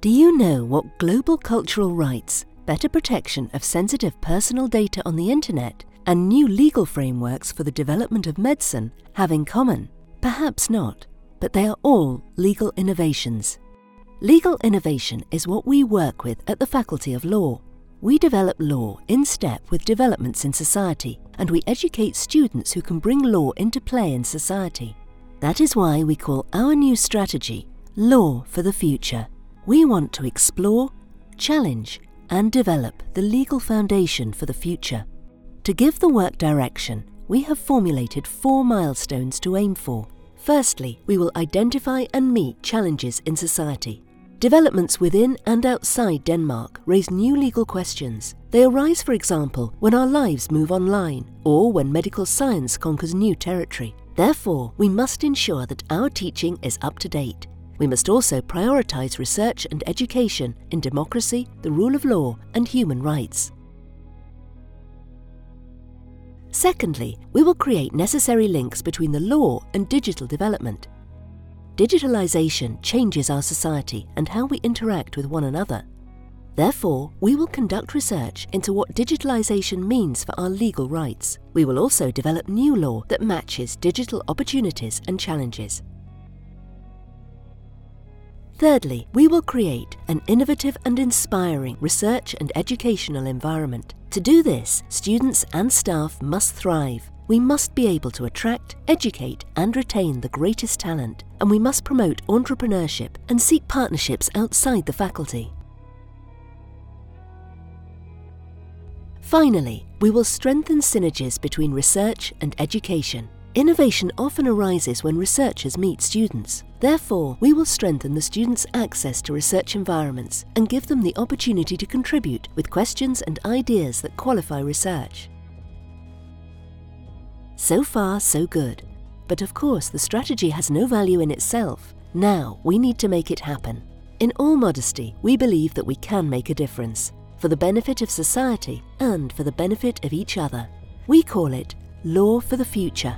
Do you know what global cultural rights, better protection of sensitive personal data on the internet, and new legal frameworks for the development of medicine have in common? Perhaps not, but they are all legal innovations. Legal innovation is what we work with at the Faculty of Law. We develop law in step with developments in society, and we educate students who can bring law into play in society. That is why we call our new strategy Law for the Future. We want to explore, challenge, and develop the legal foundation for the future. To give the work direction, we have formulated four milestones to aim for. Firstly, we will identify and meet challenges in society. Developments within and outside Denmark raise new legal questions. They arise, for example, when our lives move online or when medical science conquers new territory. Therefore, we must ensure that our teaching is up to date we must also prioritise research and education in democracy, the rule of law, and human rights. Secondly, we will create necessary links between the law and digital development. Digitalisation changes our society and how we interact with one another. Therefore, we will conduct research into what digitalisation means for our legal rights. We will also develop new law that matches digital opportunities and challenges. Thirdly, we will create an innovative and inspiring research and educational environment. To do this, students and staff must thrive. We must be able to attract, educate, and retain the greatest talent, and we must promote entrepreneurship and seek partnerships outside the faculty. Finally, we will strengthen synergies between research and education. Innovation often arises when researchers meet students. Therefore, we will strengthen the students' access to research environments and give them the opportunity to contribute with questions and ideas that qualify research. So far, so good. But of course, the strategy has no value in itself. Now, we need to make it happen. In all modesty, we believe that we can make a difference, for the benefit of society and for the benefit of each other. We call it Law for the Future.